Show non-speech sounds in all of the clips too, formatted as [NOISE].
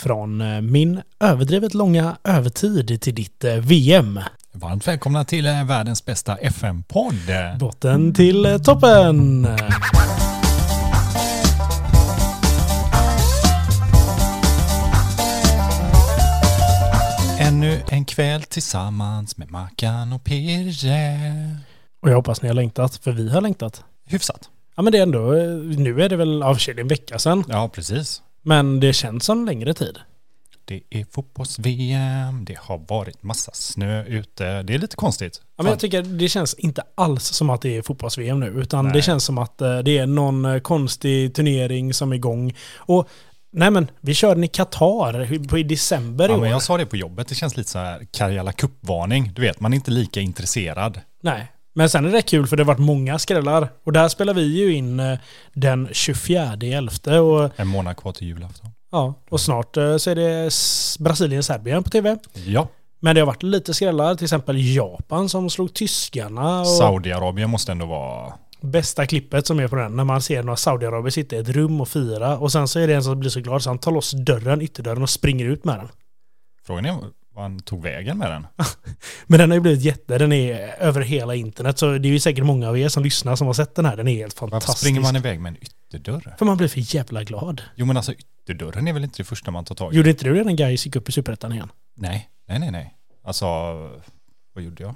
Från eh, min överdrivet långa övertid till ditt eh, VM. Varmt välkomna till eh, världens bästa FM-podd. Botten till toppen! Ännu en kväll tillsammans med Mackan och Pirre. Och jag hoppas ni har längtat, för vi har längtat. Hyfsat. Ja men det är ändå, nu är det väl av en vecka sedan. Ja, precis. Men det känns som längre tid. Det är fotbolls-VM, det har varit massa snö ute. Det är lite konstigt. Ja, men jag tycker det känns inte alls som att det är fotbolls-VM nu, utan Nej. det känns som att eh, det är någon eh, konstig turnering som är igång. Och nej men, vi körde den i Qatar på- i december i Ja, år. men jag sa det på jobbet, det känns lite så här Karjala Cup-varning. Du vet, man är inte lika intresserad. Nej. Men sen är det kul för det har varit många skrällar. Och där spelar vi ju in eh, den 24 11 och, En månad kvar till julafton. ja, och snart eh, så är det Brasilien-Serbien på tv. Ja, Men det har varit lite skrällar, till exempel Japan som slog tyskarna. Och Saudiarabien måste ändå vara... bästa klippet som är på den, när man ser några Saudiarabier sitta i ett rum och fira. Och sen så är det en som blir så glad så han tar loss dörren, ytterdörren och springer ut med den. Frågan är han tog vägen med den. [LAUGHS] Men den har ju blivit jätte, den är över hela internet. Så det är ju säkert många av er som lyssnar som har sett den här. Den är helt Varför fantastisk. springer man iväg med en ytterdörr? För man blir för jävla glad. Jo men alltså ytterdörren är väl inte det första man tar tag i? Gjorde inte du det när Gais gick upp i Superettan igen? Nej, nej, nej, nej. Alltså, vad gjorde jag?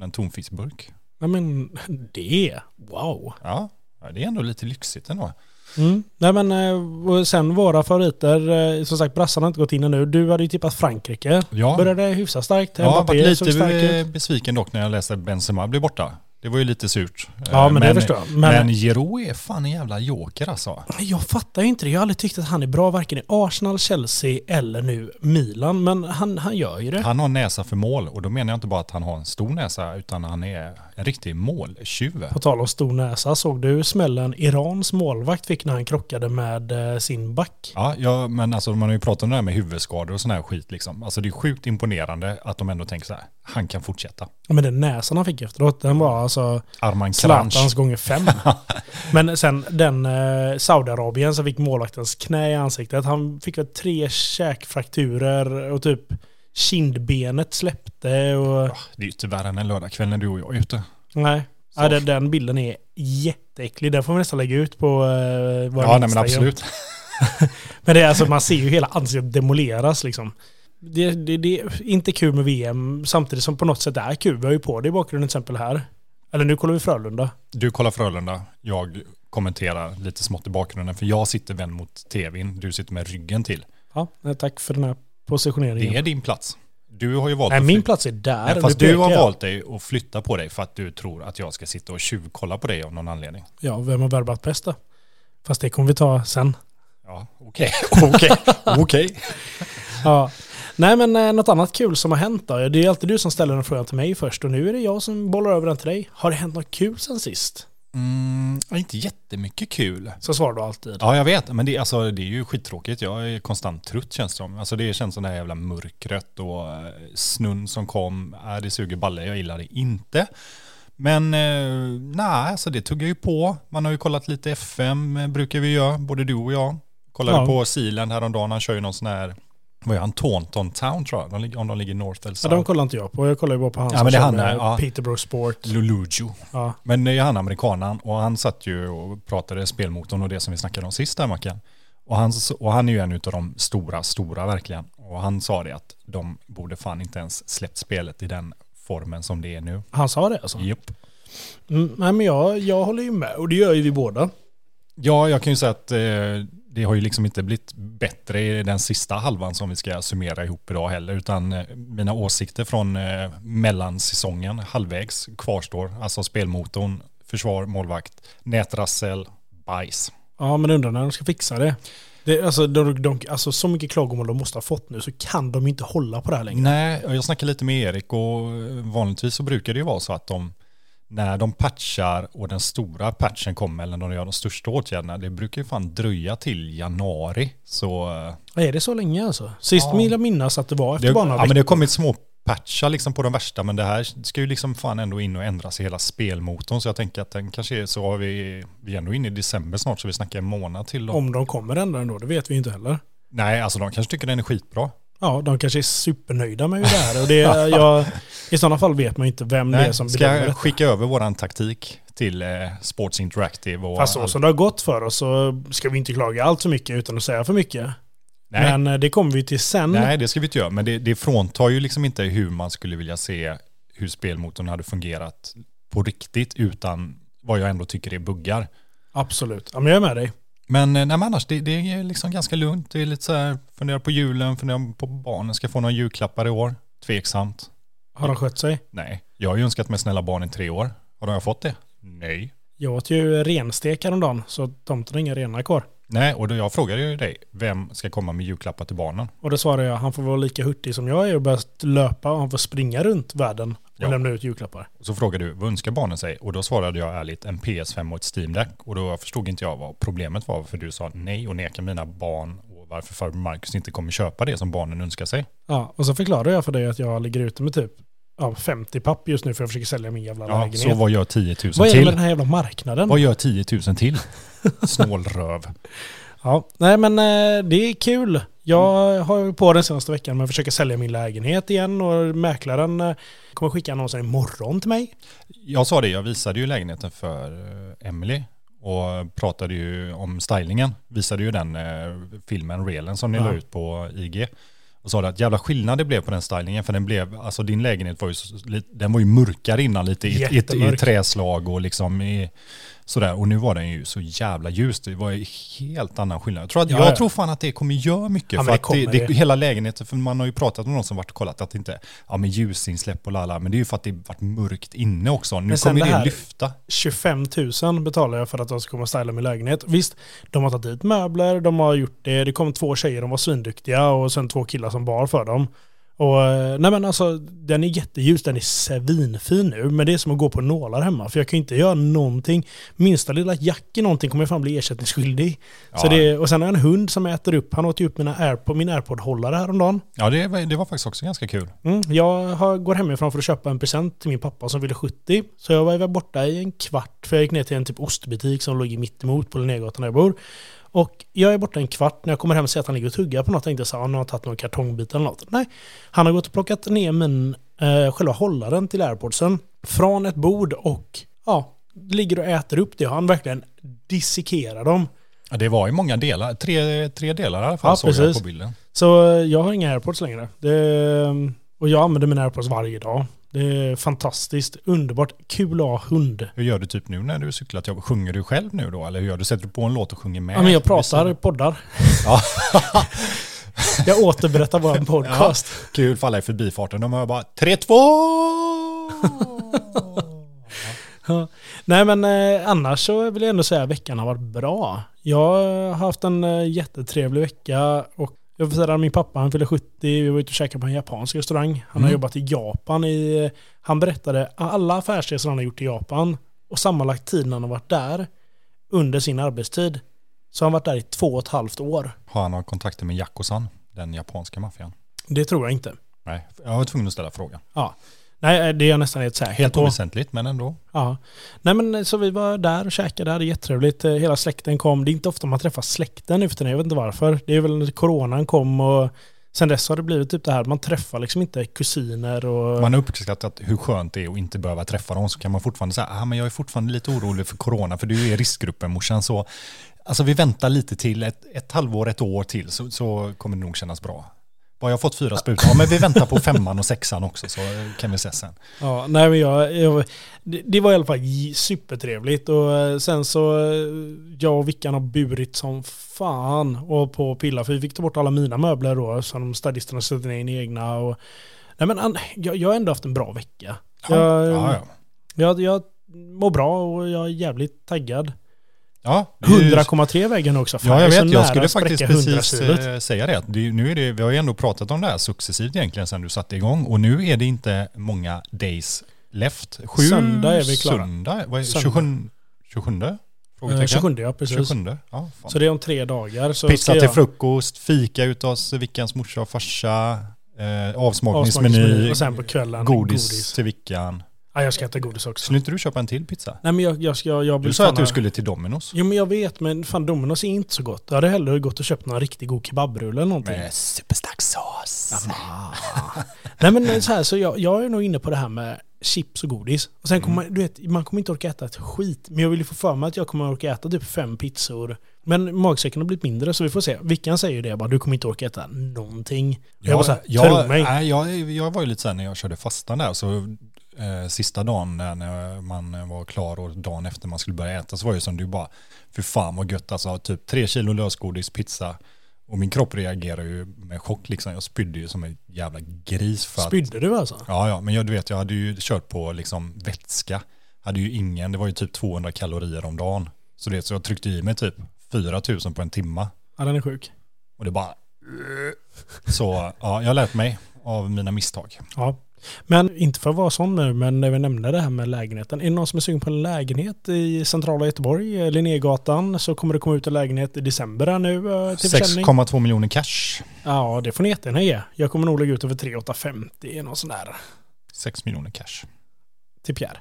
En tonfiskburk. Nej men det, wow. Ja, ja, det är ändå lite lyxigt ändå. Mm. Nej men eh, sen våra favoriter, eh, som sagt brassarna har inte gått in ännu. Du hade ju tippat Frankrike. Ja, Började hyfsat starkt. har Mbappé varit lite ut. besviken dock när jag läste att Benzema blev borta. Det var ju lite surt. Ja Eh, men, det förstår jag. Men, Men, Giroud är fan en jävla joker alltså. jag fattar ju inte det. Jag har aldrig tyckt att han är bra varken i Arsenal, Chelsea eller nu Milan. Men han, han gör ju det. Han har näsa för mål och då menar jag inte bara att han har en stor näsa utan han är en riktig måltjuv. På tal om stor näsa, såg du smällen Irans målvakt fick när han krockade med eh, sin back? Ja, ja, men alltså man har ju pratat om det här med huvudskador och sån här skit liksom. Alltså det är sjukt imponerande att de ändå tänker så här, han kan fortsätta. Ja, Men den näsan han fick efteråt, den var alltså Arman Zlatans gånger fem. [LAUGHS] Men sen den eh, Saudiarabien som fick målvaktens knä i ansiktet, han fick väl tre käkfrakturer och typ kindbenet släppte och... Det är ju tyvärr än en lördagkväll när du och jag är ute. Nej. Så. Ja, den, den bilden är jätteäcklig. Den får vi nästan lägga ut på eh, vår Ja, nej men absolut. [LAUGHS] Men det är alltså, man ser ju hela ansiktet demoleras liksom. Det, det, det är inte kul med VM samtidigt som på något sätt är kul. Vi har ju på det i bakgrunden till exempel här. Eller nu kollar vi Frölunda. Du kollar Frölunda, jag kommenterar lite smått i bakgrunden för jag sitter vänd mot tvn, du sitter med ryggen till. Ja, tack för den här positioneringen. Det är din plats. Du har ju valt Nej, min plats är där. Nej, fast du har jag. valt dig att flytta på dig för att du tror att jag ska sitta och tjuvkolla på dig av någon anledning. Ja, vem har värvat bäst då? Fast det kommer vi ta sen. Ja, okej, [LAUGHS] okej, okej. Ja. Nej men eh, något annat kul som har hänt då? Det är alltid du som ställer den frågan till mig först och nu är det jag som bollar över den till dig. Har det hänt något kul sen sist? Mm, inte jättemycket kul. Så svarar du alltid. Ja, jag vet, men det, alltså, det är ju skittråkigt. Jag är konstant trött känns det som. Alltså, det känns som det här jävla mörkret och eh, snön som kom. Äh, det suger balle, jag gillar det inte. Men eh, nej, alltså det tuggar ju på. Man har ju kollat lite FM, eh, brukar vi göra, både du och jag. Kollade Ja. på Sealand häromdagen, han kör ju någon sån här, vad är han, Taunton Town tror jag, de, om de ligger north eller Ja, south. de kollar inte jag på. Jag kollar ju bara på han Ja, men det är han där, ja. Peterborough Sport. Lulujo. Ja. Men det är han amerikanen och han satt ju och pratade spelmotorn och det som vi snackade om sist där Mackan. Och han, och han är ju en av de stora, stora verkligen. Och han sa det att de borde fan inte ens släppt spelet i den formen som det är nu. Han sa det alltså? Japp. Mm, nej men jag, jag håller ju med och det gör ju vi båda. Ja, jag kan ju säga att eh, det har ju liksom inte blivit bättre i den sista halvan som vi ska summera ihop idag heller, utan eh, mina åsikter från eh, mellansäsongen, halvvägs, kvarstår. Alltså spelmotorn, försvar, målvakt, nätrassel, bajs. Ja men undrar när de ska fixa det. det alltså, de, de, alltså så mycket klagomål de måste ha fått nu så kan de inte hålla på det här längre. Nej, jag snackade lite med Erik och vanligtvis så brukar det ju vara så att de när de patchar och den stora patchen kommer eller när de gör de största åtgärderna, det brukar ju fan dröja till januari. Så eh, Är det så länge alltså? Sist Ja. vill jag minnas att det var efter det, bara några ja, men det har kommit små patchar liksom på de värsta, men det här ska ju liksom fan ändå in och ändras i hela spelmotorn. Så jag tänker att den kanske är så har vi, vi är ändå inne i december snart, så vi snackar en månad till då. Om de kommer ändra ändå, det vet vi inte heller. Nej, alltså de kanske tycker den är skitbra. Ja, de kanske är supernöjda med det här. Och det, [LAUGHS] jag, I sådana fall vet man ju inte vem det är Nej, som ska bedömer jag det. skicka över våran taktik till eh, Sports Interactive? Och Fast så som det har gått för oss så ska vi inte klaga allt för mycket utan att säga för mycket. Nej, Men eh, det kommer vi till sen. nej, det ska vi inte göra. Men det, det fråntar ju liksom inte hur man skulle vilja se hur spelmotorn hade fungerat på riktigt utan vad jag ändå tycker är buggar. Absolut. Ja, men jag är med dig. Men, eh, nej, men annars, det, det är liksom ganska lugnt. Det är lite så här, fundera på julen, fundera på barnen ska få några julklappar i år. Tveksamt. Har de skött sig? Nej, jag har ju önskat mig snälla barn i tre år. Har de fått det? Nej. Jag åt ju rensteka häromdagen så tomten har inga renar kvar. Nej, och då jag frågade ju dig, vem ska komma med julklappar till barnen? Och då svarade jag, han får vara lika hurtig som jag är och börja löpa och han får springa runt världen och Ja. lämna ut julklappar. Och så frågade du, vad önskar barnen sig? Och då svarade jag ärligt, en PS5 och ett Steam Deck. Och då förstod inte jag vad problemet var, för du sa nej och nekar mina barn och varför farbror Marcus inte kommer köpa det som barnen önskar sig. Ja, och så förklarade jag för dig att jag ligger ute med typ ja, 50 papp just nu för jag försöker sälja min jävla Ja, lägenhet. så vad gör 10 000 vad är det till? med den här jävla marknaden? Vad gör 10 000 till? [LAUGHS] Snålröv. Ja, nej men eh, det är kul. Jag har ju på den senaste veckan med att försöka sälja min lägenhet igen och mäklaren eh, kommer skicka annonsen imorgon till mig. Jag sa det, jag visade ju lägenheten för eh, Emily och pratade ju om stylingen. Visade ju den filmen, reelen som ni Ja. la ut på IG. Och sa det att jävla skillnad det blev på den stylingen för den blev, alltså din lägenhet var ju, den var ju mörkare innan lite i, i, i träslag och liksom i sådär. Och nu var den ju så jävla ljus. Det var ju helt annan skillnad. Jag tror, att, Ja, jag ja. tror fan att det kommer göra mycket. Ja, för det att det, det, det. hela lägenheten, för man har ju pratat med någon som varit och kollat att det inte, ja men ljusinsläpp och lalla, men det är ju för att det varit mörkt inne också. Nu kommer det det här- lyfta. 25 000 betalar jag för att de ska komma och styla min lägenhet. Visst, de har tagit dit möbler, de har gjort det. Det kom två tjejer, de var svinduktiga och sen två killar som bar för dem. Och eh, nej men alltså, den är jätteljus, den är svinfin nu, men det är som att gå på nålar hemma. För jag kan inte göra någonting. Minsta lilla jack i någonting kommer jag fan bli ersättningsskyldig. Så Ja. det, och sen har jag en hund som äter upp, han åt ju upp mina Airpod, min airpod-hållare häromdagen. Ja, det, det var faktiskt också ganska kul. Mm, jag har, går hemifrån för att köpa en present till min pappa som fyller 70. Så jag var borta i en kvart, för jag gick ner till en typ ostbutik som låg i mittemot på Linnégatan där jag bor. Och jag är borta en kvart, när jag kommer hem och ser att han ligger och tuggar på något, tänkte jag så här, han har tagit någon kartongbit eller något. Nej, han har gått och plockat ner min, eh, själva hållaren till airpodsen från ett bord och ja, ligger och äter upp det. Han verkligen dissekerar dem. Ja, det var ju många delar, tre, tre delar i alla fall Ja, såg jag precis. på bilden. Så eh, jag har inga airpods längre. Det, och jag använder mina airpods varje dag. Det är fantastiskt, underbart, kul att ha hund. Hur gör du typ nu när du cyklar? till jobbet? Sjunger du själv nu då? Eller hur gör du? Sätter du på en låt och sjunger med? Ja, men jag pratar poddar. Ja. [LAUGHS] Jag återberättar vår [LAUGHS] podcast. Kul för alla i förbifarten. De hör bara 3-2! [LAUGHS] Ja. Nej men eh, annars så vill jag ändå säga att veckan har varit bra. Jag har haft en eh, jättetrevlig vecka och jag firade min pappa, han fyllde 70, vi var ute och käkade på en japansk restaurang. Han har Mm. jobbat i Japan i, han berättade alla affärsresor han har gjort i Japan och sammanlagt tiden han har varit där under sin arbetstid. Så har han varit där i två och ett halvt år. Har han några kontakter med Yakusan, den japanska maffian? Det tror jag inte. Nej, jag var tvungen att ställa frågan. Nej, det är jag nästan helt Helt på. oväsentligt, men ändå. Ja. Nej men så vi var där och käkade, det hade jättetrevligt. Eh, Hela släkten kom. Det är inte ofta man träffar släkten nu för tiden, jag vet inte varför. Det är väl när coronan kom och sen dess har det blivit typ det här, man träffar liksom inte kusiner och... Man har uppskattat hur skönt det är att inte behöva träffa dem. Så kan man fortfarande säga, ah, men jag är fortfarande lite orolig för corona, för du är i riskgruppen morsan. Så, alltså vi väntar lite till, ett, ett halvår, ett år till, så, så kommer det nog kännas bra. Bara jag fått fyra sprutor, ja men vi väntar på femman och sexan också, så kan vi ses sen. Ja, nej men jag, jag det, var i alla fall supertrevligt och eh, sen så eh, jag och Vickan har burit som fan och på pilla för vi fick ta bort alla mina möbler då som stadisterna sätter in egna och nej men jag, jag har ändå haft en bra vecka. Ja, Jag, ja, ja. Jag, jag mår bra och jag är jävligt taggad. Ja det är ju- 100,3 vägen också. Fan, Ja, jag vet. Jag skulle faktiskt precis 100 eh, säga det. Nu är det. Vi har ju ändå pratat om det här successivt egentligen sedan du satte igång. Och nu är det inte många days left. Sju Söndag är vi klara. Söndag? Vad är, Söndag. 27? 27? Eh, Frågetecken. 27 ja, precis. 27. Ja. Så det är om tre dagar. Så Pizza till jag- frukost, fika ut hos Vickans morsa och farsa, eh, avsmakningsmeny, Och sen på kvällen godis, till Vickan. Ja, jag ska äta godis också. Skulle inte du köpa en till pizza? Nej men jag, jag. Jag Du vill sa fan att du skulle till Domino's. Jo men jag vet, men fan Domino's är inte så gott. Jag hade hellre gått och köpt någon riktigt god kebabrulle eller någonting. Med superstark sås. Nej men så här, så jag, jag är nog inne på det här med chips och godis. Och sen kommer man, du vet, man kommer inte orka äta ett skit. Men jag vill ju få för mig att jag kommer orka äta typ fem pizzor. Men magsäcken har blivit mindre så vi får se. Vickan säger ju det bara, du kommer inte orka äta någonting. jag bara så här, jag, mig. nej, jag, jag var ju lite sen när jag körde fastan där, så eh, sista dagen när- när man var klar och dagen efter man skulle börja äta så var det som du bara, för fan vad gött alltså, typ tre kilo lösgodis, pizza och min kropp reagerar ju med chock liksom. Jag spydde ju som en jävla gris för att, Spydde du alltså? Ja, ja, men jag, du vet, jag hade ju kört på liksom vätska. Hade ju ingen, det var ju typ 200 kalorier om dagen. Så det, så jag tryckte i mig typ 4000 på en timma. Ja den är sjuk. Och det bara... Så ja, jag lärt mig av mina misstag. Ja. Men inte för att vara sån nu, men när vi nämnde det här med lägenheten. Är det någon som är sugen på en lägenhet i centrala Göteborg, eh, Linnégatan, så kommer det komma ut en lägenhet i december här nu eh, till försäljning. 6,2 miljoner cash. Ja, det får ni jättegärna ge. Jag kommer nog lägga ut över 3850 någon sån där. 6 miljoner cash. Till Pierre.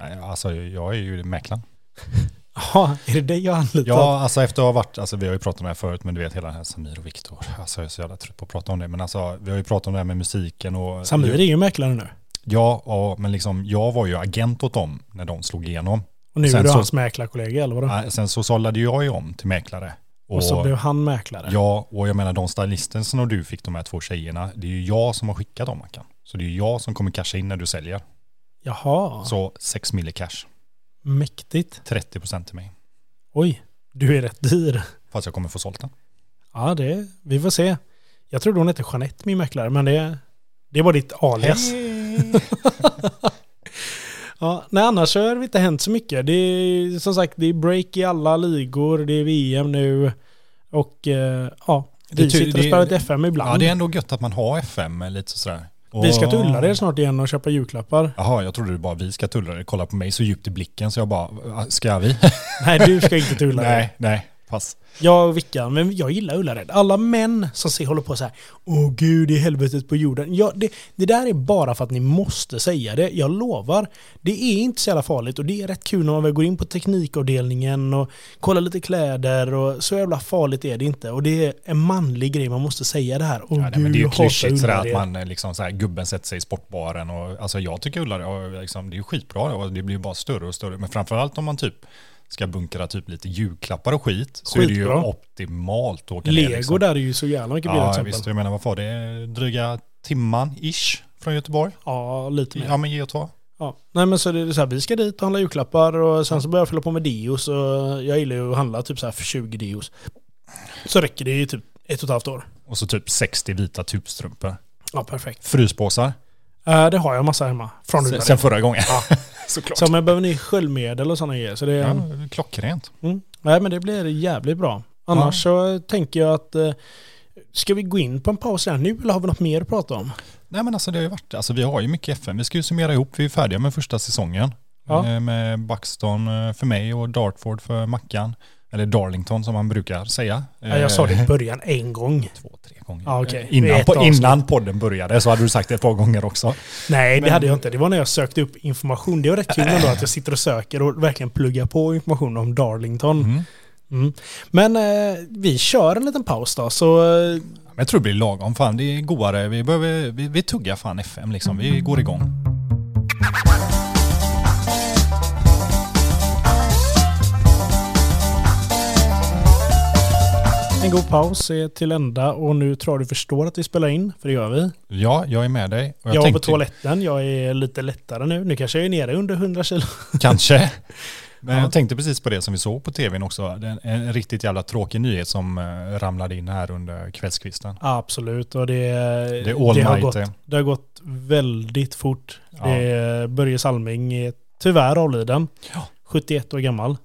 Nej, alltså jag är ju mäklaren. [LAUGHS] Ja, är det det jag anlitar? Ja, alltså efter att ha varit, alltså vi har ju pratat om det här förut, men du vet hela den här Samir och Viktor. Alltså jag är så jävla trött på att prata om det. Men alltså vi har ju pratat om det här med musiken och... Samir är ju mäklare nu. Ja, ja, men liksom jag var ju agent åt dem när de slog igenom. Och nu Sen är du så- hans mäklarkollega eller vadå? Nej, Sen så sållade jag ju om till mäklare. och så blev han mäklare. Ja, och jag menar de stylisten som du fick de här två tjejerna, det är ju jag som har skickat dem Mackan. Så det är ju jag som kommer casha in när du säljer. Jaha, Så 6 mille cash, mäktigt. 30% till mig. Oj, du är rätt dyr. Fast jag kommer få sålt den. Ja, det, vi får se. Jag trodde hon hette Jeanette, min mäklare, men det, det var ditt alias. [LAUGHS] Ja, nej, annars har det inte hänt så mycket. Det är som sagt, det är break i alla ligor, det är VM nu och eh, ja, vi sitter och spelar ett FM ibland. Ja, det är ändå gött att man har FM lite sådär. Vi ska till Ullared snart igen och köpa julklappar. Jaha, jag trodde det bara vi ska tulla det. Kolla på mig så djupt i blicken så jag bara, ska vi? Nej, du ska inte till Ullared. [LAUGHS] nej, nej, pass. Och Vickan, men jag gillar Ullared. Alla män som ser, håller på så här, åh gud, det är helvetet på jorden. Ja, det, det där är bara för att ni måste säga det. Jag lovar, det är inte så jävla farligt och det är rätt kul när man väl går in på teknikavdelningen och kollar lite kläder och så jävla farligt är det inte. Och det är en manlig grej, man måste säga det här. Åh Ja, nej, men det är ju klyschigt sådär att man eh, liksom såhär, gubben sätter sig i sportbaren och alltså jag tycker Ullared, liksom, det är ju skitbra och det blir bara större och större. Men framförallt om man typ ska bunkra typ lite julklappar och skit så är det ju Skitbra. optimalt att åka Lego ner. Liksom. där är ju så jävla mycket billigare Ja, till visst. Jag menar, vad får det? Dryga timman ish från Göteborg. Ja, lite mer. Ja, men ge och ta. Ja. Nej men så det är så här, vi ska dit och handla julklappar och sen så börjar jag fylla på med deos och jag gillar ju att handla typ så här för 20 deos. Så räcker det i typ ett och ett halvt år. Och så typ 60 vita tubstrumpor. Ja, perfekt. Fryspåsar. Eh, det har jag massa hemma. Från Sen, sen förra gången. Ja. [LAUGHS] Såklart. Så men behöver ni sköljmedel och sådana grejer. Så det, Ja, klockrent. mm. Nej men det blir jävligt bra. Annars så tänker jag att eh, Ska vi gå in på en paus här nu eller har vi något mer att prata om? Nej men alltså det har ju varit, alltså vi har ju mycket FN. Vi ska ju summera ihop, vi är färdiga med första säsongen. Ja. Eh, Med Buxton eh, för mig och Dartford för Mackan. Eller Darlington som man brukar säga. Ja, jag sa det i Eh, början en gång. Två, tre gånger. Eh, Vid Innan, avsnitt. innan podden började så hade du sagt det ett par gånger också. Nej, det Men- hade jag inte. Det var när jag sökte upp information. Det var rätt kul ändå att jag sitter och söker och verkligen pluggar på information om Darlington. Mm. Mm. Men eh, vi kör en liten paus då, så eh, jag tror det blir lagom. Fan, det är godare. Vi, behöver, vi, vi tuggar fan FM liksom. Vi går igång. En god paus är till ända och nu tror jag du förstår att vi spelar in, för det gör vi. Ja, jag är med dig. Och Jag, var på tänkte- toaletten, jag är lite lättare nu. Nu kanske jag är nere under 100 kilo. Kanske. [LAUGHS] Men Ja. jag tänkte precis på det som vi såg på tvn också. Det en, en riktigt jävla tråkig nyhet som eh, ramlade in här under kvällskvisten. Absolut, och det, Det är har gått, det har gått väldigt fort. Ja. Det Börje Salming är tyvärr avliden. Ja. 71 år gammal.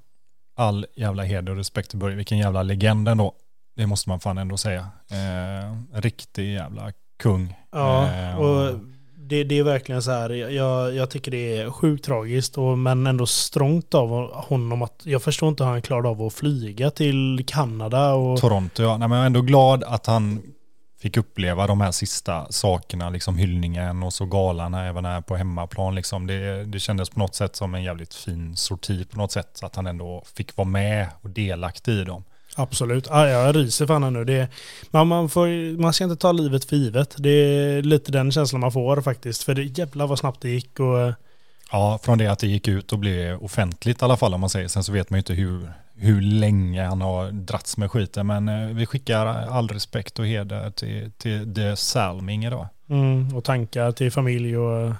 All jävla heder och respekt till Börje. Vilken jävla legend ändå. Det måste man fan ändå säga. Eh, riktig jävla kung. Ja, Eh, och det, det är verkligen så här, jag, jag tycker det är sjukt tragiskt och, men ändå strångt av honom att jag förstår inte hur han klarade av att flyga till Kanada och Toronto, ja. Nej, men jag är ändå glad att han fick uppleva de här sista sakerna, liksom hyllningen och så galan även här på hemmaplan. Liksom. Det, det kändes på något sätt som en jävligt fin sorti på något sätt, så att han ändå fick vara med och delaktig i dem. Absolut. Ja, jag ryser fan här nu. Det, man, man, får, man ska inte ta livet för givet. Det är lite den känslan man får faktiskt. För det jävlar vad snabbt det gick. Och, Ja, från det att det gick ut och blev offentligt i alla fall om man säger. Sen så vet man ju inte hur, hur länge han har dratts med skiten. Men eh, vi skickar all respekt och heder till, till The Salming idag. mm, och tankar till familj och...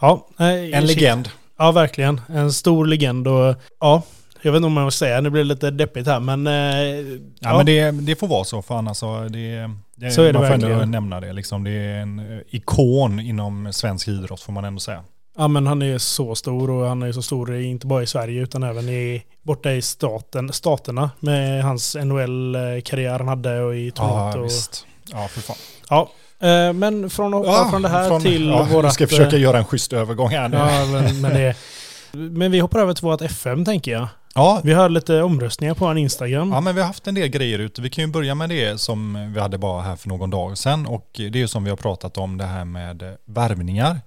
Ja, nej, En shit. legend. Ja, verkligen. En stor legend och ja, jag vet inte om jag måste säga, det blir lite deppigt här men... Eh, Ja, men det, det får vara så fan alltså. Det, det, Så är det man får ändå verkligen. nämna det liksom. Det är en eh, ikon inom svensk idrott får man ändå säga. Ja men han är så stor och han är så stor i- inte bara i Sverige utan även i, borta i staten, staterna med hans NHL-karriär han hade och i Ja, Toronto. och, visst. Ja, för fan. ja, eh, men från, hoppa från det här från- till ja, vårat... Jag ska försöka göra en schysst övergång här nu. Ja, men, men, det, men vi hoppar över till vårt FM tänker jag. Ja, Vi har lite omröstningar på en Instagram. Ja, men vi har haft en del grejer ute. Vi kan ju börja med det som vi hade bara här för någon dag sedan. Och det är ju som vi har pratat om det här med värvningar.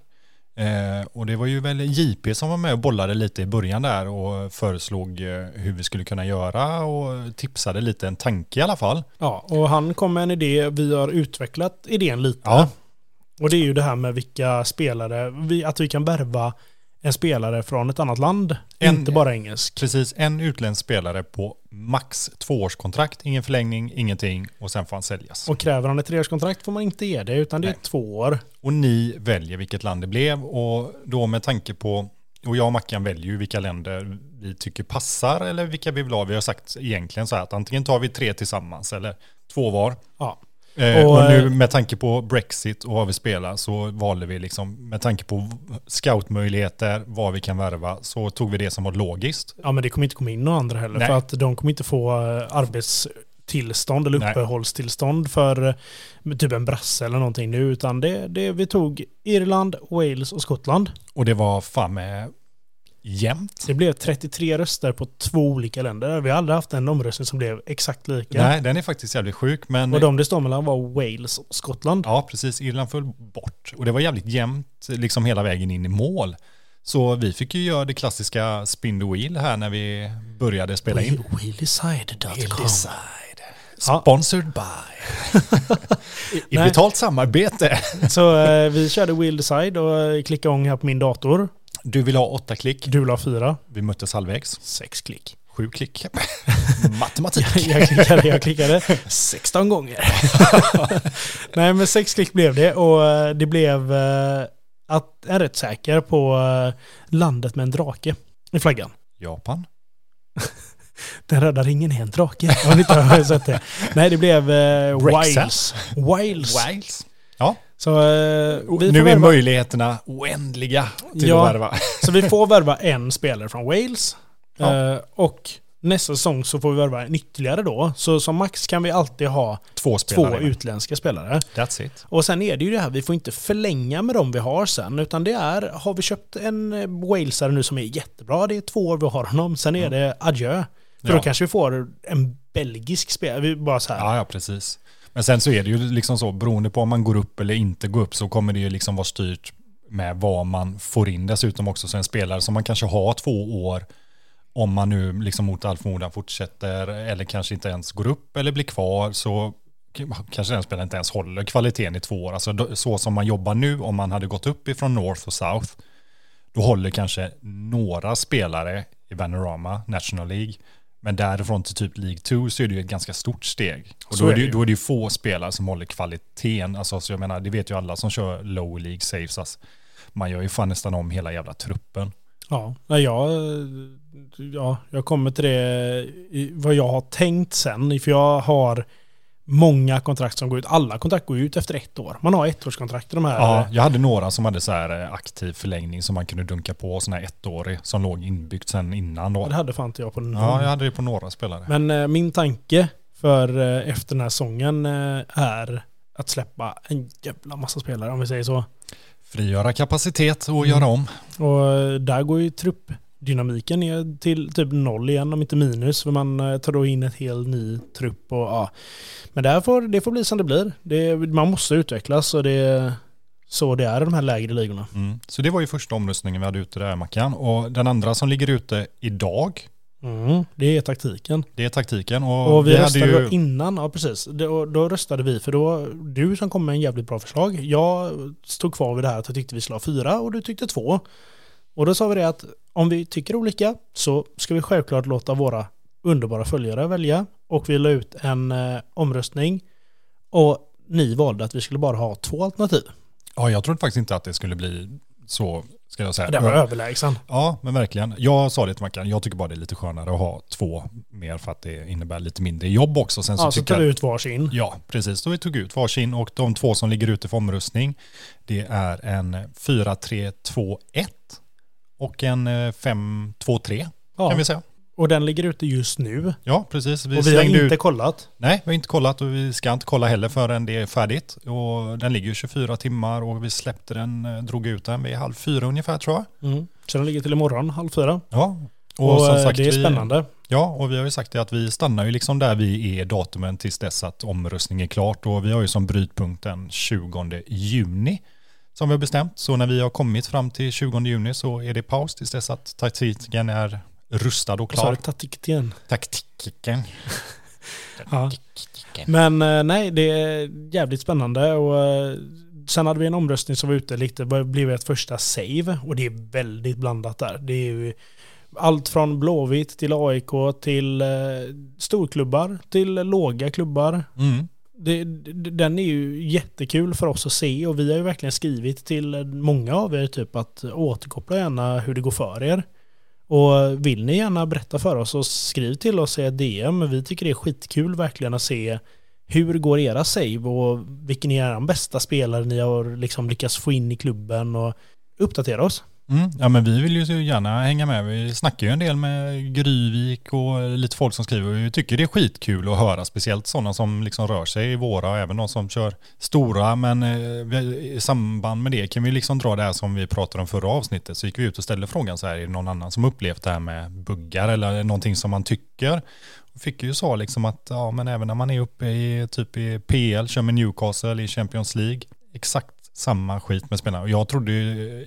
Eh, och det var ju väl JP som var med och bollade lite i början där och föreslog eh, hur vi skulle kunna göra och tipsade lite en tanke i alla fall. Ja, och han kom med en idé. Vi har utvecklat idén lite. Ja. Och det är ju det här med vilka spelare, vi, att vi kan värva en spelare från ett annat land. En- inte bara engelsk. Precis, en utländsk spelare på max tvåårskontrakt, ingen förlängning, ingenting och sen får han säljas. Och, Och kräver han ett treårskontrakt får man inte ge det, utan det är Nej. två år. ni väljer vilket land det blev och då med tanke på, och jag och Mackan väljer ju vilka länder vi tycker passar eller vilka vi vill ha. Vi har sagt egentligen så här att antingen tar vi tre tillsammans eller två var. Ja. Eh, Och, och, nu eh, med tanke på Brexit och vad vi spelar så valde vi liksom med tanke på scoutmöjligheter, vad vi kan värva, så tog vi det som var logiskt. ja, men det kommer inte komma in några andra heller. Nej. För att de kommer inte få eh, arbetstillstånd eller Nej. uppehållstillstånd för eh, typ en brasse eller någonting nu. Utan det, det vi tog Irland, Wales och Skottland. Och det var fan med jämnt. Det blev 33 röster på två olika länder. Vi har aldrig haft en omröstning som blev exakt lika. Nej, den är faktiskt jävligt sjuk, men Och de det står mellan var Wales och Skottland. Ja, precis. Irland föll bort. Och det var jävligt jämnt liksom hela vägen in i mål. Så vi fick ju göra det klassiska spin the wheel här när vi började spela in. Wheeldecide.com Ja. Sponsored by. [LAUGHS] I, betalt samarbete. Så eh, vi körde Wheel Decide och klickade igång här på min dator. Du vill ha åtta klick. Du la fyra. Vi möttes halvvägs. Sex klick. Sju klick. [LAUGHS] Matematik. [LAUGHS] Jag klickade, jag klickade [LAUGHS] 16 gånger. Nej men sex klick blev det och eh, det blev eh, att jag är rätt säker på eh, landet med en drake i flaggan. Japan. Den röda ringen är en drake. Har ni inte sett det? Nej det blev eh. Wales. Wales. Wales. Så, eh, vi nu är värva- möjligheterna oändliga till Ja. att värva. [LAUGHS] Så vi får värva en spelare från Wales. Ja. Eh, och nästa säsong så får vi värva en ytterligare då. Så som max kan vi alltid ha Två spelare. två utländska spelare. That's it. Och sen är det ju det här, vi får inte förlänga med dem vi har sen. Utan det är, har vi köpt en Walesare nu som är jättebra, det är två år vi har honom. Sen är det adjö. För Ja. då kanske vi får en belgisk spelare. Vi bara så här. Ja, ja, precis. Men sen så är det ju liksom så, beroende på om man går upp eller inte går upp så kommer det ju liksom vara styrt med vad man får in dessutom också. Så en spelare som man kanske har två år, om man nu liksom mot all förmodan fortsätter eller kanske inte ens går upp eller blir kvar så kanske den spelaren inte ens håller kvaliteten i två år. Alltså så som man jobbar nu, om man hade gått upp ifrån North och South, då håller kanske några spelare i Vanorama, National League, men därifrån till typ League 2 så är det ju ett ganska stort steg. Och då är, det, ju- då är det ju få spelare som håller kvaliteten. Alltså, så jag menar, det vet ju alla som kör low League saves. Alltså, man gör ju fan nästan om hela jävla truppen. Ja, nej, jag, ja, jag kommer till det, vad jag har tänkt sen. För jag har många kontrakt som går ut. Alla kontrakt går ut efter ett år. Man har ettårskontrakt i de här. Ja, jag hade några som hade så här eh, aktiv förlängning som man kunde dunka på, sån här ettårig, som låg inbyggt sen innan då. Det hade fan inte jag på någon. Ja, jag hade det på några spelare. Men eh, min tanke för eh, efter den här säsongen eh, är att släppa en jävla massa spelare om vi säger så. Frigöra kapacitet och Mm. göra om. Och eh, där går ju trupp dynamiken är till typ noll igen om inte minus. För man eh, tar då in ett helt ny trupp och ja. Men det, här får, det får bli som det blir. Det, man måste utvecklas och det så det är i de här lägre ligorna. Mm. Så det var ju första omröstningen vi hade ute där Mackan. Och den andra som ligger ute idag, Mm, det är taktiken. det är taktiken. Och, Och vi, hade röstade ju... innan, ja precis. Då, då röstade vi, för då, du som kom med en jävligt bra förslag. Jag stod kvar vid det här att jag tyckte vi skulle ha fyra och du tyckte två. Och då sa vi det att om vi tycker olika så ska vi självklart låta våra underbara följare välja. Och vi la ut en eh, omröstning. Och ni valde att vi skulle bara ha två alternativ. Ja, jag trodde faktiskt inte att det skulle bli så, ska jag säga. Den var överlägsen. Ja, men verkligen. Jag sa det till Mackan, jag tycker bara det är lite skönare att ha två mer för att det innebär lite mindre jobb också. Sen så Ja, så tar vi ut varsin. Ja, precis. Så vi tog ut varsin och de två som ligger ute för omröstning det är en 4-3-2-1 och en eh, 5-2-3 Ja, kan vi säga. och den ligger ute just nu. Ja, precis. Vi, och vi har inte ut... kollat. Nej, vi har inte kollat och vi ska inte kolla heller förrän det är färdigt. Och den ligger ju 24 timmar och vi släppte den, eh, drog ut den vid halv fyra ungefär tror jag. Mm. Så den ligger till imorgon, halv fyra. Ja. Och, som eh, sagt, det är vi- spännande. Ja, och vi har ju sagt det att vi stannar ju liksom där vi är datumen tills dess att omröstningen är klart. Och vi har ju som brytpunkt den 20 juni som vi har bestämt. Så när vi har kommit fram till 20 juni så är det paus tills dess att taktiken är rustad och klar. det tagit igen. Taktiken. [LAUGHS] Ja. Men eh, nej, det är jävligt spännande och eh, sen hade vi en omröstning som var ute lite, det blev ett första save och det är väldigt blandat där. Det är ju allt från Blåvitt till AIK till eh, storklubbar till låga klubbar. Mm. Det, den är ju jättekul för oss att se och vi har ju verkligen skrivit till många av er typ att återkoppla gärna hur det går för er. Och vill ni gärna berätta för oss och skriv till oss i ett DM. Vi tycker det är skitkul verkligen att se hur går era save och vilken är er bästa spelare ni har liksom lyckats få in i klubben och uppdatera oss. Mm. Ja men vi vill ju så gärna hänga med. Vi snackar ju en del med Gryvik och lite folk som skriver. Vi tycker det är skitkul att höra, speciellt sådana som liksom rör sig i våra och även de som kör stora. Men eh, i samband med det kan vi liksom dra det här som vi pratade om förra avsnittet. Så gick vi ut och ställde frågan så här, är det någon annan som upplevt det här med buggar eller någonting som man tycker? Fick ju svar liksom att ja men även när man är uppe i typ i PL, kör med Newcastle i Champions League, exakt samma skit med spelarna. Jag trodde,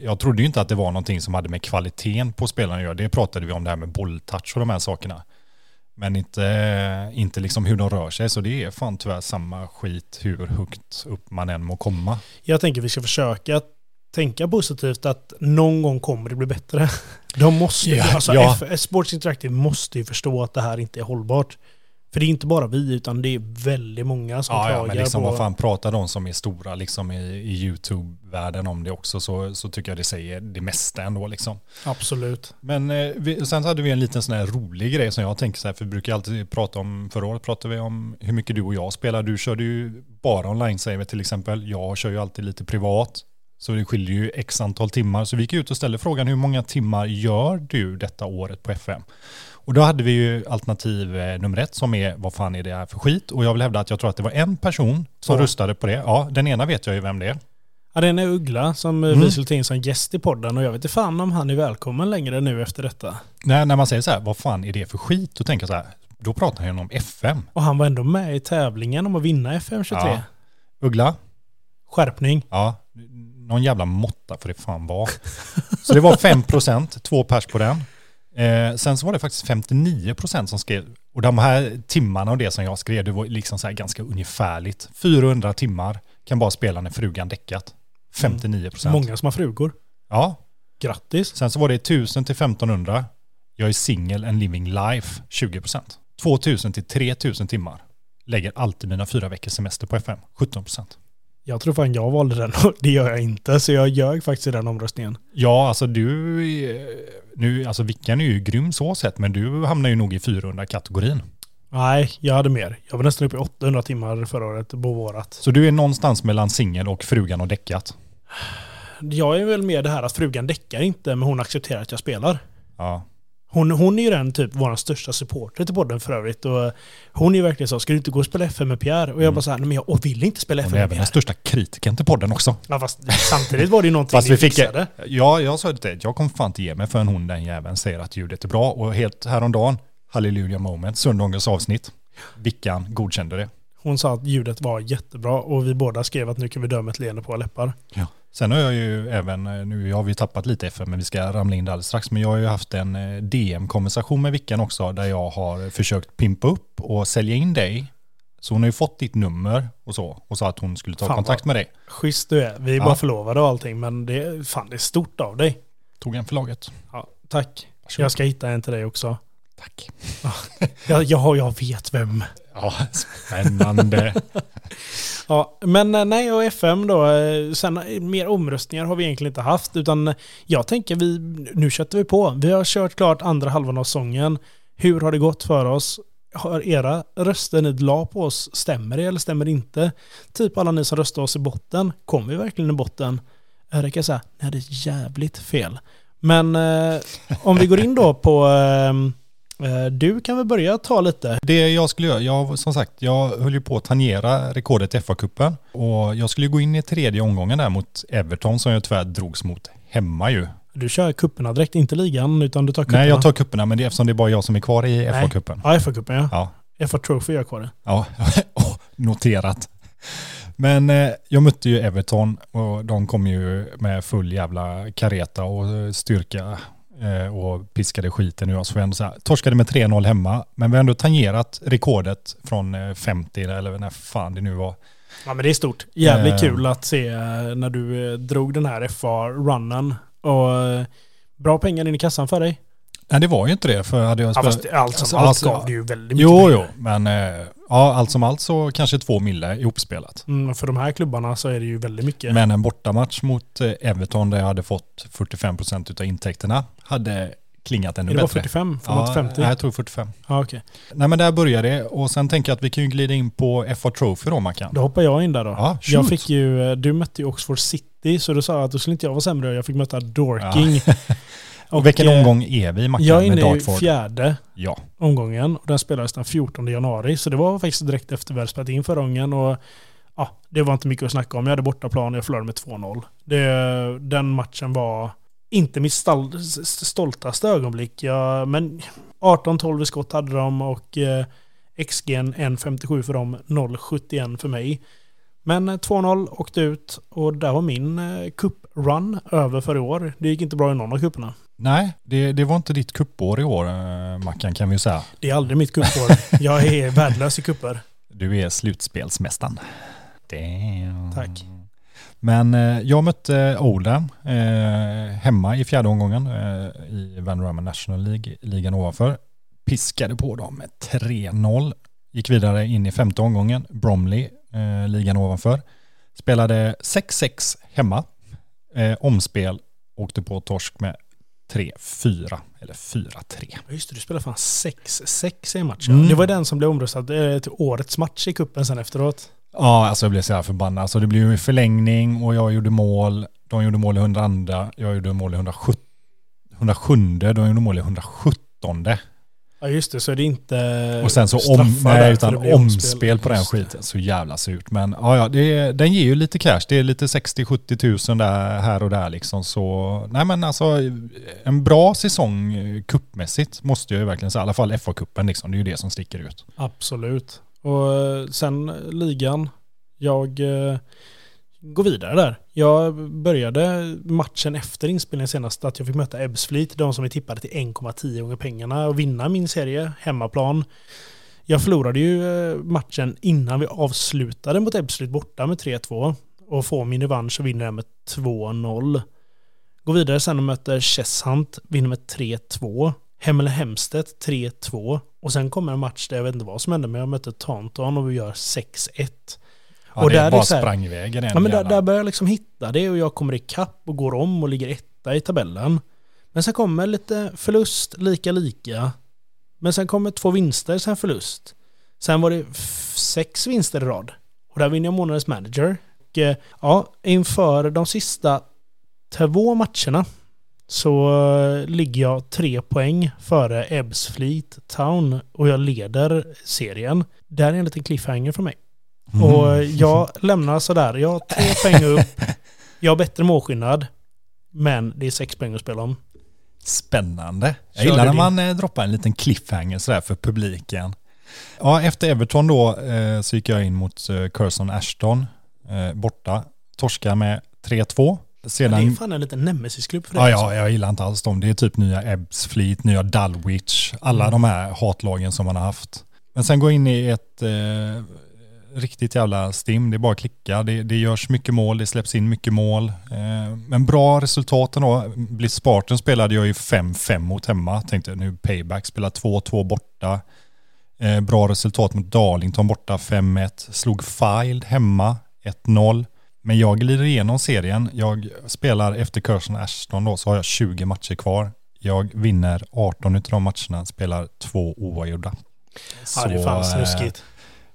jag trodde ju inte att det var någonting som hade med kvaliteten på spelarna att göra. Det pratade vi om det här med bolltouch och de här sakerna. Men inte, inte liksom hur de rör sig. Så det är fan tyvärr samma skit hur högt upp man än må komma. Jag tänker vi ska försöka tänka positivt att någon gång kommer det bli bättre. [LAUGHS] De måste ju, Ja, alltså ja. F- Sports Interactive måste ju förstå att det här inte är hållbart. För det är inte bara vi utan det är väldigt många som Ja, ja, klagar men liksom på... vad fan pratar de som är stora liksom i, i YouTube-världen om det också så, så tycker jag det säger det mesta ändå liksom. Absolut. Men eh, vi, sen hade vi en liten sån här rolig grej som jag tänker så här, för vi brukar alltid prata om, förra året pratade vi om hur mycket du och jag spelar. Du körde ju bara online-saver till exempel. Jag kör ju alltid lite privat. Så det skiljer ju x antal timmar. Så vi gick ut och ställde frågan hur många timmar gör du detta året på FM? Och då hade vi ju alternativ eh, nummer ett som är vad fan är det här för skit? Och jag vill hävda att jag tror att det var en person som Två. röstade på det. Ja, den ena vet jag ju vem det är. Ja, det är en Uggla som Mm. vi skulle ta in som gäst i podden och jag vet inte fan om han är välkommen längre nu efter detta. När, när man säger så här, vad fan är det för skit? Då tänker jag så här, då pratar han ju om FM. Och han var ändå med i tävlingen om att vinna FM23. Ja. Uggla, Skärpning. Ja, någon jävla måtta för det fan var. Så det var 5%, två pers på den. Eh, sen så var det faktiskt 59% som skrev, och de här timmarna och det som jag skrev, det var liksom så här ganska ungefärligt. 400 timmar kan bara spela när frugan däckat. 59%. Många som har frugor. Ja, Grattis. sen så var det 1000 till 1500. Jag är singel and living life, 20%. 2000 till 3000 timmar. Lägger alltid mina fyra veckors semester på FM, 17%. Jag tror fan jag valde den och det gör jag inte så jag ljög faktiskt i den omröstningen. Ja, alltså du, eh, nu, alltså Vickan är ju grym så sett, men du hamnar ju nog i 400-kategorin. Nej, jag hade mer. Jag var nästan uppe i 800 timmar förra året på vårat. Så du är någonstans mellan singel och frugan och däckat. Jag är väl mer det här att frugan däckar inte men hon accepterar att jag spelar. Ja. Hon, hon är ju den typ vår största supporter till podden för övrigt. Och hon är ju verkligen så, ska du inte gå och spela FM med Pierre? Och jag bara så här, men jag vill inte spela FM Hon är med även den Pierre. största kritiken till podden också. Ja, fast samtidigt var det ju någonting Fast vi fick, fixade. ja, jag sa det, jag kommer fan inte ge mig förrän hon den jäveln säger att ljudet är bra. Och helt häromdagen, Halleluja moment, söndagens avsnitt. Vickan godkände det. Hon sa att ljudet var jättebra och vi båda skrev att nu kan vi dö med ett leende på läppar. Sen har jag ju även, eh, nu har vi tappat lite FM men vi ska ramla in där alldeles strax, men jag har ju haft en eh, DM-konversation med Vickan också där jag har försökt pimpa upp och sälja in dig. Så hon har ju fått ditt nummer och så och sa att hon skulle ta Fan, kontakt med dig. Schysst du är. Vi är Ja. bara förlovade och allting men det, fan, det är stort av dig. Tog en förlaget. Ja, tack. Varsågod. Jag ska hitta en till dig också. Tack. [LAUGHS] Ja, ja, jag vet vem. Ja, spännande. [LAUGHS] Ja, men eh, nej, och FM då. eh, Sen eh, mer omröstningar har vi egentligen inte haft. Utan jag tänker vi, nu köttar vi på. Vi har kört klart andra halvan av sången. Hur har det gått för oss? Har era röster ni la på oss, stämmer det eller stämmer det inte? Typ alla ni som röstar oss i botten, kommer vi verkligen i botten? Det kan säga, nej det är jävligt fel. Men eh, om vi går in då på, eh, du kan väl börja ta lite. Det jag skulle göra, jag, som sagt, jag höll ju på att tangera rekordet i FA-cupen och jag skulle gå in i tredje omgången där mot Everton som jag tyvärr drogs mot hemma ju. Du kör kupperna direkt, inte ligan, utan du tar kupperna. Nej, jag tar kupperna men det är eftersom det är bara jag som är kvar i. FA-cupen. Ja, FA-cupen ja. Ja, FA Trophy gör kvar ja. [LAUGHS] Noterat. Men eh, jag mötte ju Everton och de kom ju med full jävla kareta och eh, styrka eh, och piskade skiten ur oss. Vi ändå så här, torskade med 3-0 hemma, men vi har ändå tangerat rekordet från eh, 50 eller när fan det nu var. Ja, men det är stort. Jävligt Eh. kul att se eh, när du eh, drog den här FA-runnen. Och eh, bra pengar in i kassan för dig. Nej, det var ju inte det. För hade jag Ja, spelat- fast allt som Alltså, allt alltså, gav det ju väldigt mycket Jo, jo, men eh, ja, allt som allt så kanske två mille ihopspelat. Mm, för de här klubbarna så är det ju väldigt mycket. Men en bortamatch mot eh, Everton där jag hade fått 45% av intäkterna hade klingat ännu är det bättre. 45? Får man Ja, inte 50? nej, jag tror 45. Ja, okej. Nej men där började det och sen tänker jag att vi kan ju glida in på FA Trophy då Mackan. Då hoppar jag in där då. Ja, jag shoot. fick ju, eh, du mötte ju Oxford City, så du sa att då skulle inte jag vara sämre. Jag fick möta Dorking. [LAUGHS] Och vilken eh, omgång är vi Mackan Jag är med inne i Dartford? fjärde Ja. omgången och den spelades den 14 januari. Så det var faktiskt direkt efter vi hade spelat in förra gången. Och ja, det var inte mycket att snacka om. Jag hade bortaplan och jag förlorade med 2-0. Det, den matchen var inte mitt stoltaste ögonblick. Jag, men 18-12 i skott hade de och eh, XG 1,57 för dem, 0,71 för mig. Men eh, 2-0 åkte ut och där var min eh, cup-run över för i år. Det gick inte bra i någon av cuperna. Nej, det, det var inte ditt kuppår i år eh, Mackan kan vi ju säga. Det är aldrig mitt cupår. [LAUGHS] Jag är värdelös i kupper. Du är slutspelsmästaren. Damn. Tack. Men eh, jag mötte Oldham eh, hemma i fjärde omgången eh, i Van Römer National League, ligan ovanför. Piskade på dem med 3-0. Gick vidare in i femte omgången, Bromley, eh, ligan ovanför. Spelade 6-6 hemma. Eh, omspel, åkte på torsk med 3-4 eller 4-3. Ja, Just det, du spelade fan 6-6 i matchen. Mm. Det var den som blev omröstad till årets match i kuppen sen efteråt. Ja, alltså jag blev så här förbannad. Alltså det blev ju förlängning och jag gjorde mål. De gjorde mål i 102, jag gjorde mål i 107, 107 de gjorde mål i 117. Ja just det, så är det inte Och sen så om, nej, utan omspel på den skiten. Så jävla surt. Men ja, ja det, den ger ju lite cash. Det är lite 60-70 tusen där, här och där liksom. Så nej men alltså en bra säsong eh, kuppmässigt måste jag ju verkligen säga. I alla fall FA-cupen liksom. Det är ju det som sticker ut. Absolut. Och eh, sen eh, ligan. Jag eh, Gå vidare där. Jag började matchen efter inspelningen senast att jag fick möta Ebbsfleet, de som är tippade till 1,10 gånger pengarna och vinna min serie hemmaplan. Jag förlorade ju eh, matchen innan vi avslutade mot Ebbsfleet borta med 3-2 och får min revansch och vinner den med 2-0. Går vidare sen och möter Chesshunt, vinner med 3-2. Hemmel Hemstedt 3-2. Och sen kommer en match där jag vet inte vad som hände, men jag mötte Taunton och vi gör 6-1. Ja, Och det där är bara här- sprang iväg i den Ja, men där, där börjar jag liksom hitta det och jag kommer ikapp och går om och ligger etta i tabellen. Men sen kommer lite förlust, lika lika. Men sen kommer två vinster, sen förlust. Sen var det sex vinster i rad. Och där vinner jag månadens manager. Och eh, ja, inför de sista två matcherna så eh, ligger jag tre poäng före Ebbsfleet Town och jag leder serien. Där är en liten cliffhanger för mig. Mm. Och jag lämnar sådär. Jag har tre [LAUGHS] poäng upp. Jag har bättre målskillnad. Men det är sex poäng att spela om. Spännande. Jag Kör gillar när man eh, droppar en liten cliffhanger sådär för publiken. Ja, efter Everton då eh, så gick jag in mot eh, Curzon Ashton eh, borta. Torska med 3-2. Det är Sedan, fan en liten nemesis-klubb för ja, dig. ja, jag gillar inte alls dem. Det är typ nya Ebbsfleet, nya Dulwich, alla Mm. de här hatlagen som man har haft. Men sen gå in i ett eh, riktigt jävla stim. Det är bara att klicka. Det, det görs mycket mål, det släpps in mycket mål. Eh, men bra resultaten då. Blitz Spartan spelade jag ju 5-5 mot hemma. Tänkte nu payback, spelar 2-2 borta. Eh, bra resultat mot Darlington borta 5-1. Slog Filed hemma 1-0. Men jag glider igenom serien. Jag spelar efter Curzon Ashton då så har jag 20 matcher kvar. Jag vinner 18 av de matcherna, spelar två oavgjorda. Ja, det är fan Så, eh, snuskigt.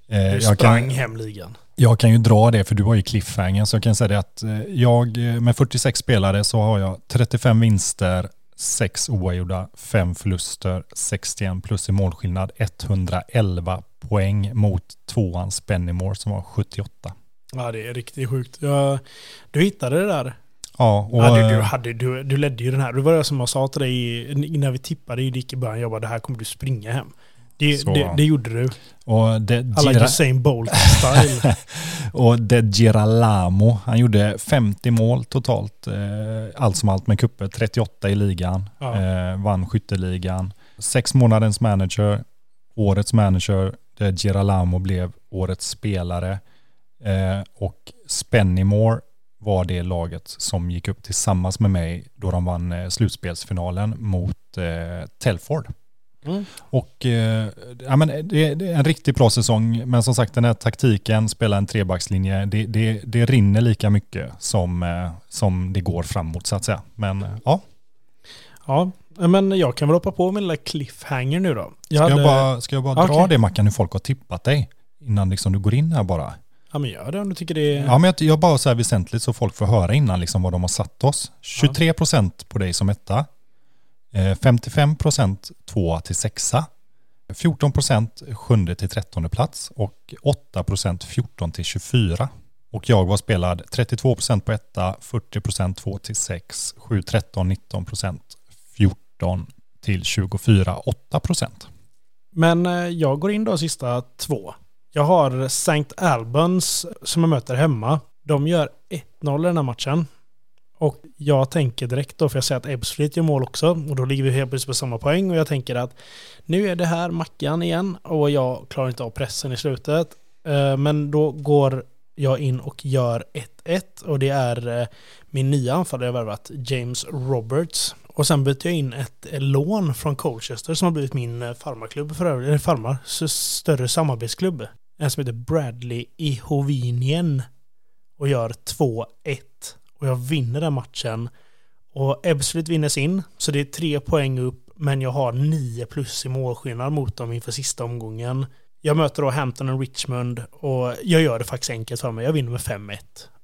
Eh, Du jag sprang kan, hem ligan. jag kan ju dra det för du har ju cliffhanger så jag kan säga det att eh, jag eh, med 46 spelare så har jag 35 vinster, 6 oavgjorda, 5 förluster, 61 plus i målskillnad, 111 poäng mot tvåan Spennymore som var 78. Ja, det är riktigt sjukt. Jag, du hittade det där. Ja, och, ja, du, du, hade, du, du ledde ju den här. Det var det som jag sa till dig i- när vi tippade i Dick i början. Jag bara, det här kommer du springa hem. Det, det, det gjorde du. och det, Alla Gira- Usain Bolt-style. [LAUGHS] och det Giralamo, han gjorde 50 mål totalt, eh, allt som allt med kupper, 38 i ligan, Ja. eh, vann skytteligan. Sex månadens manager, årets manager, det Giralamo blev årets spelare eh, och Spennymore var det laget som gick upp tillsammans med mig då de vann eh, slutspelsfinalen mot eh, Telford. Mm. Och eh, ja, men det, är en riktigt bra säsong, men som sagt den här taktiken, spela en trebackslinje, det, det, det rinner lika mycket som, eh, som det går framåt så att säga. Men eh, ja, Ja, men jag kan väl hoppa på min lilla cliffhanger nu då. Jag ska jag hade- bara, ska jag bara dra Okej. det Mackan hur folk har tippat dig? Innan liksom du går in här bara. Ja, men gör det om du tycker det är... Ja, men jag, jag bara så här väsentligt så folk får höra innan liksom vad de har satt oss. 23% på dig som etta. Eh, 55 procent tvåa till sexa. 14 procent sjunde till trettonde plats och 8 procent 14 till 24. Och jag var spelad 32 procent på etta, 40 procent 2 till 6, 7, 13, 19 procent, 14 till 24, 8 procent. Men eh, jag går in då sista två. Jag har St. Albans som jag möter hemma. De gör 1-0 i den här matchen. Och jag tänker direkt då, för jag ser att Ebbsfleet gör mål också. Och då ligger vi helt plötsligt på samma poäng. Och jag tänker att nu är det här Mackan igen. Och jag klarar inte av pressen i slutet. Eh, men då går jag in och gör 1-1. Och det är eh, min nya anfallare jag värvat, James Roberts. Och sen byter jag in ett lån från Colchester som har blivit min eh, farmarklubb för övrigt. Eller farmar, större samarbetsklubb. En som heter Bradley Ihovinien. Och gör 2-1. Och jag vinner den matchen. Och Ebbsfleet vinner sin. Så det är tre poäng upp. Men jag har nio plus i målskillnad mot dem inför sista omgången. Jag möter då Hampton och Richmond. Och jag gör det faktiskt enkelt för mig. Jag vinner med 5-1.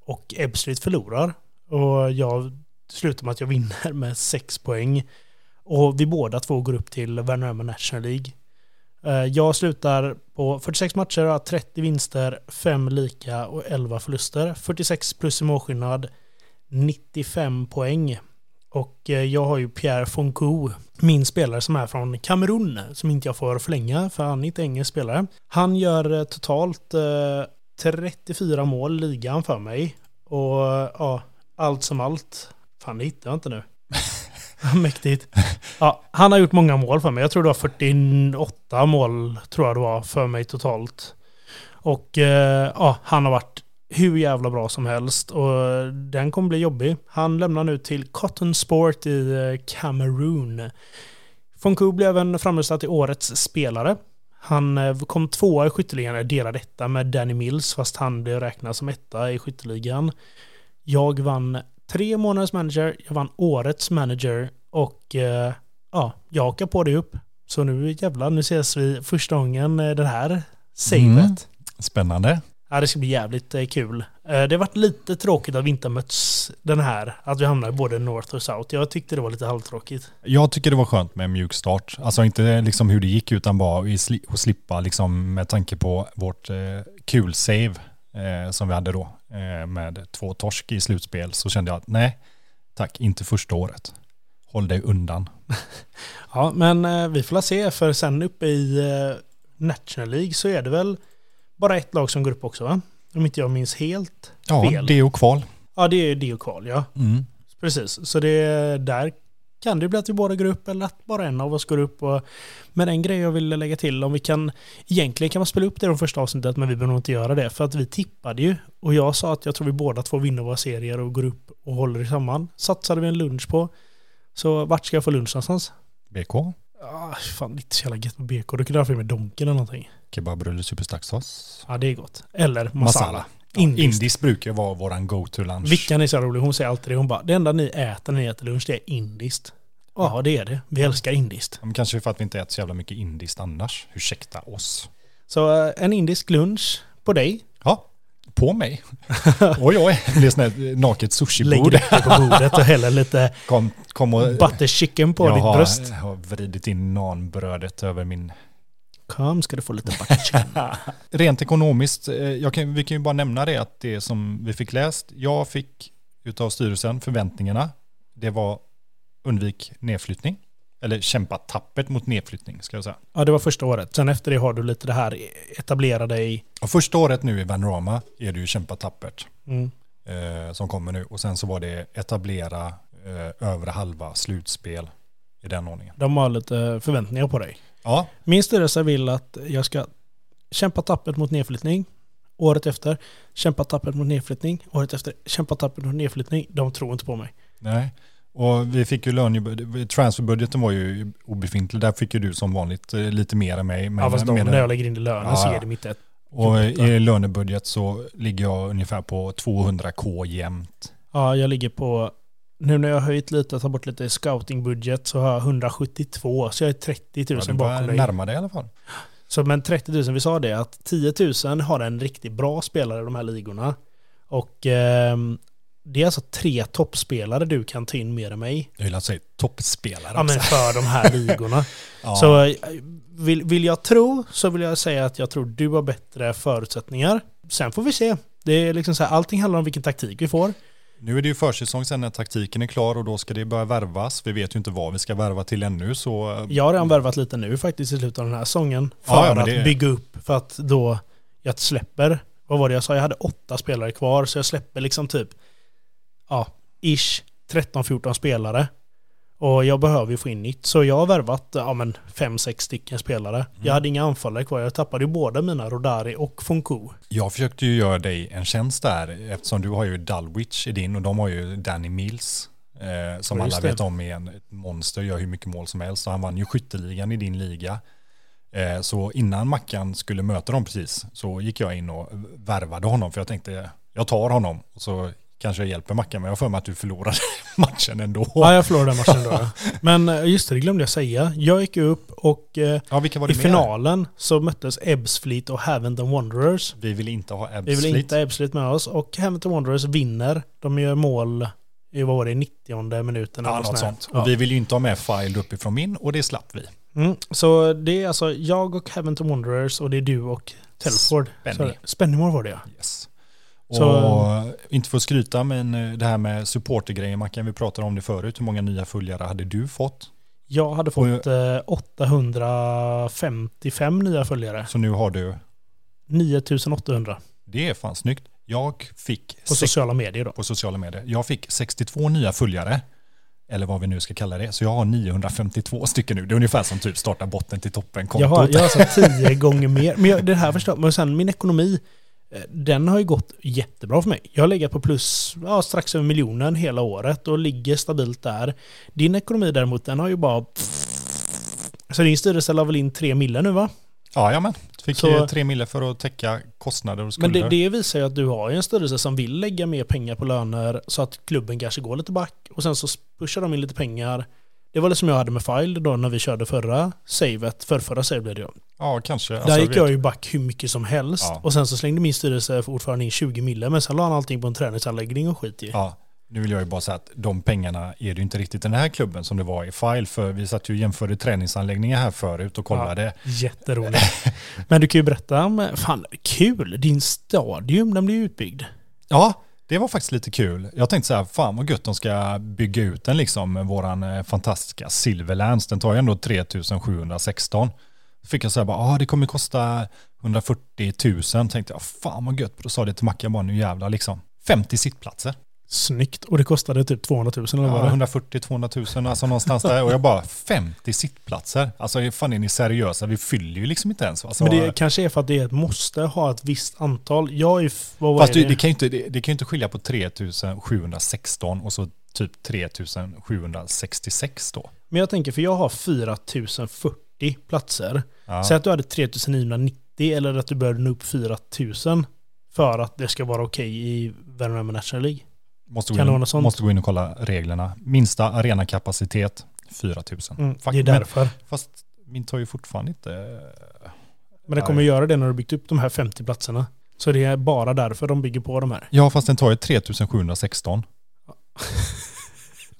Och Ebbsfleet förlorar. Och jag slutar med att jag vinner med 6 poäng. Och vi båda två går upp till Värnamo National League. Eh, jag slutar på 46 matcher, har 30 vinster, 5 lika och 11 förluster. 46 plus i målskillnad, 95 poäng. Och eh, jag har ju Pierre Fonkou, min spelare som är från Kamerun, som inte jag får förlänga för han är inte engelsk spelare. Han gör eh, totalt eh, 34 mål ligan för mig. Och ja, allt som allt. Fan, det hittar jag inte nu. [LAUGHS] Mäktigt. Ja, han har gjort många mål för mig. Jag tror det var 48 mål tror jag det var för mig totalt. Och ja, han har varit hur jävla bra som helst och den kommer bli jobbig. Han lämnar nu till Cotton Sport i eh, Kamerun. Fonku blev även framröstad till årets spelare. Han eh, kom tvåa i skytteligan, delad delade etta med Danny Mills, fast han blev räknad som etta i skytteligan. Jag vann tre månaders manager, jag vann årets manager och eh, ja, jag hakar på det upp. Så nu jävlar, nu ses vi första gången eh, den här savet. Mm. Spännande. Ja, det ska bli jävligt eh, kul. Eh, Det har varit lite tråkigt att vi inte har mötts den här. Att vi hamnar både North och South. Jag tyckte det var lite halvtråkigt. Jag tycker det var skönt med en mjuk start. Alltså inte liksom hur det gick utan bara att slippa liksom med tanke på vårt eh, kul save eh, som vi hade då eh, med två torsk i slutspel så kände jag att nej, tack, inte första året. Håll dig undan. [LAUGHS] Ja, men vi får se. För sen uppe i National League så är det väl bara ett lag som går upp också va? Om inte jag minns helt Ja, fel. det och kval. Ja, det är det och kval ja. Mm. Precis, så det där kan det bli att vi båda går upp eller att bara en av oss går upp. Och, men en grej jag ville lägga till, om vi kan, egentligen kan man spela upp det i de första avsnittet, men vi behöver nog inte göra det, för att vi tippade ju. Och jag sa att jag tror vi båda två vinner våra serier och går upp och håller samman. Satsade vi en lunch på. Så vart ska jag få lunch någonstans? BK, Ah, fan, inte så jävla gött på BK. Då kunde i mig Donken eller någonting. kebabrulle, superstacksås. Ja, det är gott. Eller masala. Masala. Ja, Indiskt. Indiskt brukar vara våran go-to-lunch. Vickan är så rolig, hon säger alltid det. Hon bara, det enda ni äter när ni äter lunch det är indiskt. Ja, det är det. Vi älskar indiskt. Men kanske för att vi inte äter så jävla mycket indiskt annars. Ursäkta oss. Så eh, en indisk lunch på dig. På mig. [LAUGHS] oj, oj, det är sån här naket Lägger sushi-bord. upp det på bordet och häller lite Kom, kom och... butter chicken på jag ditt har, bröst. Jag har vridit in nanbrödet över min... Kom ska du få lite butter chicken. [LAUGHS] Rent ekonomiskt, eh, kan, vi kan ju bara nämna det att det som vi fick läst, jag fick utav styrelsen förväntningarna, det var undvik nedflyttning. Eller kämpa tappert mot nedflyttning ska jag säga. Ja, det var första året. Sen efter det har du lite det här etablera dig. Och första året nu i Vanrama är det ju kämpa tappert. Mm. eh, som kommer nu. Och sen så var det etablera eh, övre halva slutspel i den ordningen. De har lite förväntningar på dig. Ja, Min styrelse vill att jag ska kämpa tappert mot nedflyttning. Året efter, kämpa tappert mot nedflyttning. Året efter, kämpa tappert mot nedflyttning. De tror inte på mig. nej. Och vi fick ju lön, transferbudgeten var ju obefintlig. Där fick ju du som vanligt eh, lite mer än mig. Men, ja, fast med när jag lägger in i lönen Ja, så är det mitt ett. och i lönebudget så ligger jag ungefär på 200k jämnt. Ja, jag ligger på... Nu när jag har höjt lite tagit bort lite scoutingbudget så har jag 172. Så jag är 30 000 Ja, bakom dig. närma dig i alla fall. Så men 30 000, vi sa det att 10 000 har en riktigt bra spelare i de här ligorna. Och ehm, det är alltså tre toppspelare du kan ta in mer än mig. Jag vill alltså säga toppspelare. Ja men för de här ligorna. [LAUGHS] ja. Så eh, vill, vill jag tro så vill jag säga att jag tror du har bättre förutsättningar. Sen får vi se. Det är liksom så här, allting handlar om vilken taktik vi får. Nu är det ju försäsong sen när taktiken är klar och då ska det börja värvas. Vi vet ju inte vad vi ska värva till ännu så eh, Jag har redan värvat lite nu faktiskt i slutet av den här säsongen. För Ja, ja, men att det- bygga upp, för att då jag släpper, vad var det jag sa, jag hade åtta spelare kvar så jag släpper liksom typ, ja, ish 13-14 spelare. Och jag behöver ju få in nytt. Så jag har värvat, ja men 5-6 stycken spelare. Mm. Jag hade inga anfallare kvar, jag tappade ju båda mina Rodari och Funku. Jag försökte ju göra dig en tjänst där eftersom du har ju Dulwich i din och de har ju Danny Mills. Eh, som Ja, alla det. vet om är en, ett monster, gör hur mycket mål som helst. Och han vann ju skytteligan i din liga. Eh, så innan Mackan skulle möta dem precis så gick jag in och värvade honom för jag tänkte jag tar honom och så kanske hjälper Mackan men jag har för mig att du förlorade [LAUGHS] matchen ändå. Ja, jag förlorade matchen då. Men eh, just det, det glömde jag säga. Jag gick upp och eh, Ja, i finalen så möttes Ebbsfleet och Haventon Wanderers. Vi vill inte ha Vi vill Ebbsfleet. inte ha Ebbsfleet med oss. Och Hampton Wanderers vinner. De gör mål i, vad var det, 90 minuten. Ja, eller något sånt. Ja. Och vi vill ju inte ha med File uppifrån min och det slapp vi. Mm. Så det är alltså jag och Haventon Wanderers och det är du och Telford. Spennymore var det ja. Yes. Så- och inte för att skryta men eh, det här med supportergrejen, man kan vi prata om det förut. Hur många nya följare hade du fått? Jag hade fått eh, 855 nya följare. Så nu har du, 9800 det är fan snyggt. Jag fick på sociala medier då. på sociala medier. Jag fick 62 nya följare. Eller vad vi nu ska kalla det. Så jag har 952 stycken nu. Det är ungefär som typ starta botten till toppen kontot. Jag har, jag har alltså [LAUGHS] tio gånger mer. Men jag, det här förstår Men sen min ekonomi, den har ju gått jättebra för mig. Jag har legat på plus ja, strax över miljonen hela året och ligger stabilt där. Din ekonomi däremot, den har ju bara... Så din styrelse la väl in tre mille nu va? Ja, ja men. Fick Så- eh, tre mille för att täcka kostnader och Men skulder. det, det visar ju att du har en styrelse som vill lägga mer pengar på löner så att klubben kanske går lite back och sen så pushar de in lite pengar. Det var det som jag hade med File då när vi körde förra savet, för förra save blev det. Ja, kanske. Där Alltså, gick vet- jag ju back hur mycket som helst. Ja. Och sen så slängde min styrelse ordförande in 20 mille. Men sen la han allting på en träningsanläggning och skit i. Ja, nu vill jag ju bara säga att de pengarna är det ju inte riktigt den här klubben som det var i File. För vi satt ju och jämförde träningsanläggningar här förut och kollade. Jätteroligt. [LAUGHS] Men du kan ju berätta om, fan kul, din stadium den ju utbyggd. Ja, det var faktiskt lite kul. Jag tänkte så här, fan vad gött de ska bygga ut den liksom, våran eh, fantastiska Silverlands. Den tar ju ändå 3716. Fick jag säga bara, ah, det kommer kosta 140 000. Tänkte jag, fan vad gött. Då sa det till Macke, bara nu jävlar liksom. 50 sittplatser. Snyggt. Och det kostade typ 200 000 eller vad Ja, var det? 140-200 000, alltså någonstans där. Och jag bara, 50 sittplatser. Alltså fan är ni seriösa? Vi fyller ju liksom inte ens. Alltså, Men det kanske är för att det är ett måste ha ett visst antal. Jag är vad Fast det? det, det, kan ju inte, det, det kan ju inte skilja på 3716 och så typ 3766 då. Men jag tänker, för jag har 4040 platser. Ja. Säg att du hade 3990 eller att du började nå upp 4000 för att det ska vara okej i Värnamo National League. måste, gå kan vara in, sånt? måste gå in och kolla reglerna. Minsta arenakapacitet 4000. Mm, det är men- därför. Fast min tar ju fortfarande inte... Men det kommer göra det när du byggt upp de här 50 platserna. Så det är bara därför de bygger på de här. Ja, fast den tar ju 3716. [LAUGHS]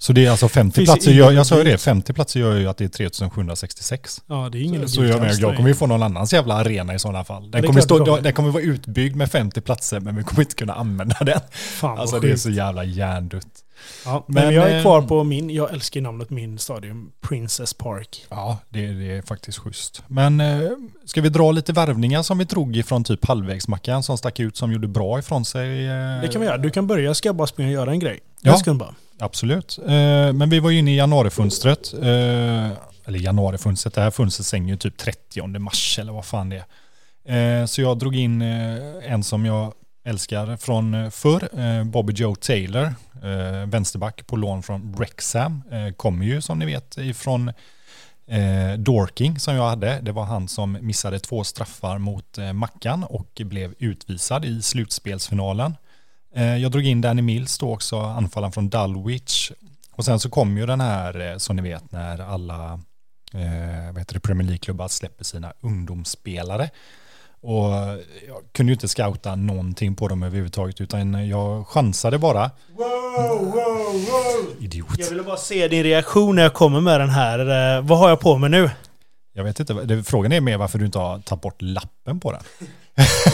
Så det är alltså 50 Finns platser, jag, jag sa ju det, 50 platser gör ju att det är 3766. Ja, det är ingen Så logik jag, alls jag kommer ju få någon annans jävla arena i sådana fall. Den kommer, stå, kommer. den kommer vara utbyggd med 50 platser men vi kommer inte kunna använda den. Fan Alltså det är så jävla hjärndött. Ja, men, Men, jag är eh, kvar på min, jag älskar namnet min stadion, Princess Park. Ja, det, det är faktiskt schysst. Men eh, ska vi dra lite värvningar som vi drog ifrån typ halvvägsmackan som stack ut som gjorde bra ifrån sig? eh, Det kan vi göra. Du kan börja, ska jag bara springa och göra en grej? Ja. En sekund bara. Absolut. Eh, men vi var ju inne i januarifönstret. Eh, eller januarifönstret, det här fönstret stänger ju typ 30 mars eller vad fan det är. Eh, så jag drog in en som jag älskar från förr, Bobby Joe Taylor, vänsterback på lån från Wrexham. Kommer ju som ni vet ifrån Dorking som jag hade. Det var han som missade två straffar mot Mackan och blev utvisad i slutspelsfinalen. Eh, jag drog in Danny Mills då också, anfallaren från Dulwich. Och sen så kom ju den här, eh, som ni vet, när alla eh, vad heter det, Premier League-klubbar släpper sina ungdomsspelare. Och jag kunde ju inte scouta någonting på dem överhuvudtaget, utan jag chansade bara. Wow, wow, wow. Idiot. Jag ville bara se din reaktion när jag kommer med den här. Eh, Vad har jag på mig nu? Jag vet inte, frågan är mer varför du inte har tagit bort lappen på den.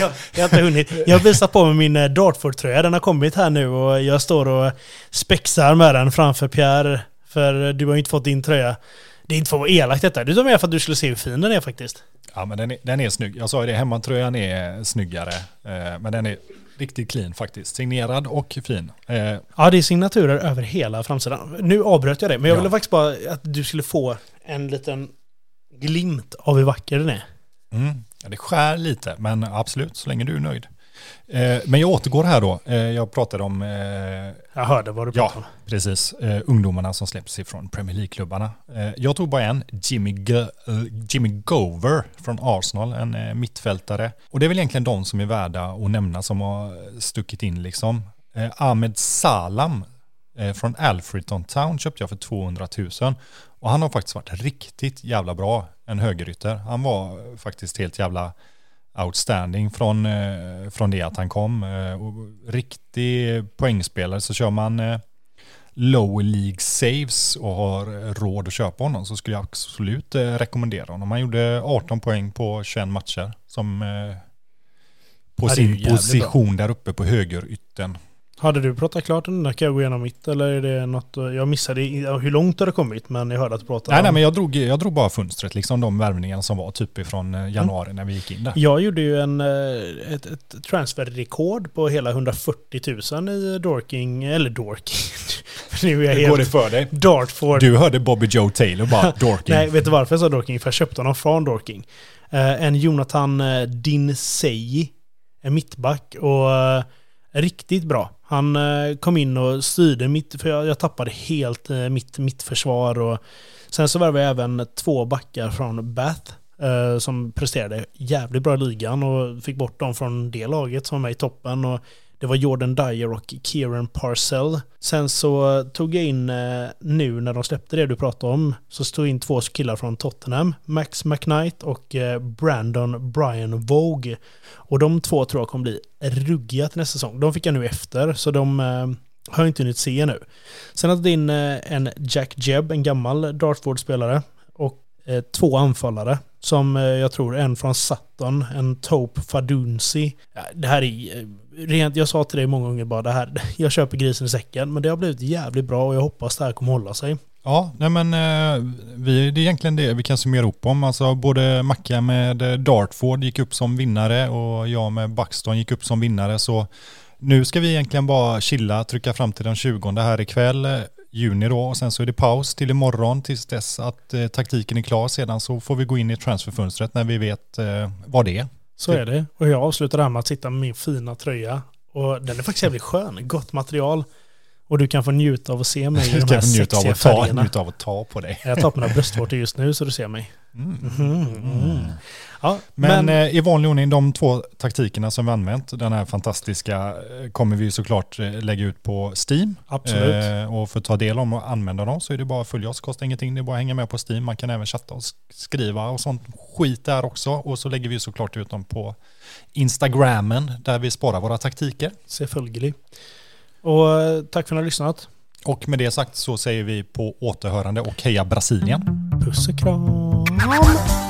Jag, jag har inte hunnit. Jag har visat på mig min eh, Dartford-tröja. Den har kommit här nu och jag står och spexar med den framför Pierre. För du har ju inte fått din tröja. Det är inte för att vara elakt detta. Det är mer för att du skulle se hur fin den är faktiskt. Ja, men den är, den är snygg. Jag sa ju det, hemmatröjan är snyggare. Eh, men den är riktigt clean faktiskt. Signerad och fin. Eh, Ja, det är signaturer över hela framsidan. Nu avbröt jag det, men jag Ja. ville faktiskt bara att du skulle få en liten glimt av hur vacker den är. Mm. Ja, det skär lite, men absolut, så länge du är nöjd. Eh, men jag återgår här då. Eh, jag pratade om, eh, Jag hörde vad du Ja. pratade om. precis, eh, ungdomarna som släpps ifrån Premier League-klubbarna. Eh, jag tog bara en, Jimmy, Go- eh, Jimmy Gover från Arsenal, en mittfältare. Och det är väl egentligen de som är värda att nämna som har stuckit in liksom. Ahmed Salam från Alfredton Town köpte jag för 200 000. Och han har faktiskt varit riktigt jävla bra, en högerytter. Han var faktiskt helt jävla outstanding från, eh, från det att han kom. Eh, och riktig poängspelare så kör man eh, lower League saves och har råd att köpa honom så skulle jag absolut eh, rekommendera honom. Han gjorde 18 poäng på 21 matcher som eh, på sin position där uppe på högerytten. Hade du pratat klart om den där? Kan jag gå igenom mitt? Eller är det något? Jag missade hur långt det har kommit, men jag hörde att du pratade Nej, nej, om- men jag drog, jag drog bara fönstret, liksom de värvningarna som var typ ifrån eh, januari när vi gick in där. Jag gjorde ju en, eh, ett, ett transferrekord på hela 140 000 i Dorking, eller Dorking. [LAUGHS] nu är jag Hur går det för dig? Dartford. Du hörde Bobby Joe Taylor bara, [LAUGHS] Dorking. Nej, vet du varför jag sa Dorking? För jag köpte honom från Dorking. Eh, en Jonathan eh, Dinseyi, en mittback och eh, riktigt bra. Han eh, kom in och styrde mitt, för jag, jag tappade helt eh, mitt, mitt mittförsvar och sen så värvade jag även två backar från Bath eh, som presterade jävligt bra i ligan och fick bort dem från det laget som var med i toppen och det var Jordan Dyer och Kieran Parcell. Sen så tog jag in eh, nu när de släppte det du pratade om, så stod in två killar från Tottenham, Max McKnight och eh, Brandon Brian Vogue. Och de två tror jag kommer bli ruggiga till nästa säsong. De fick jag nu efter, så de eh, har jag inte hunnit se nu. Sen hade in en Jack Jebb, en gammal Dartford-spelare, och två anfallare som eh, jag tror en från Sutton, en Tope Fadunsi. Det här är eh, rent, jag sa till dig många gånger bara det här, [LAUGHS] jag köper grisen i säcken, men det har blivit jävligt bra och jag hoppas det här kommer hålla sig. Ja, nej men eh, vi, det är egentligen det vi kan summera upp om. Alltså både Macka med Dartford gick upp som vinnare och jag med Buxton gick upp som vinnare. Så nu ska vi egentligen bara chilla, trycka fram till den 20 här ikväll, juni då, och sen så är det paus till imorgon tills dess att eh, taktiken är klar. Sedan så får vi gå in i transferfönstret när vi vet eh, vad det är. Så är det. Och jag avslutar det här med att sitta med min fina tröja. Och den är faktiskt jävligt skön. Gott material. Och du kan få njuta av att se mig i [LAUGHS] de här sexiga färgerna. Njuta av att ta på dig. Jag tar på mina bröstvårtor just nu så du ser mig. Mm. Mm. Mm. Ja, men, men eh, i vanlig ordning, de två taktikerna som vi använt, den här fantastiska, eh, kommer vi såklart eh, lägga ut på Steam. Absolut. Eh, och för att ta del av och använda dem så är det bara att följa oss, kostar ingenting, det är bara att hänga med på Steam. Man kan även chatta och skriva och sånt skit där också. Och så lägger vi såklart ut dem på Instagrammen där vi sparar våra taktiker. Selvfølgelig. Och tack för att ni har lyssnat. Och med det sagt så säger vi på återhörande och heja Brasilien. Puss och kram.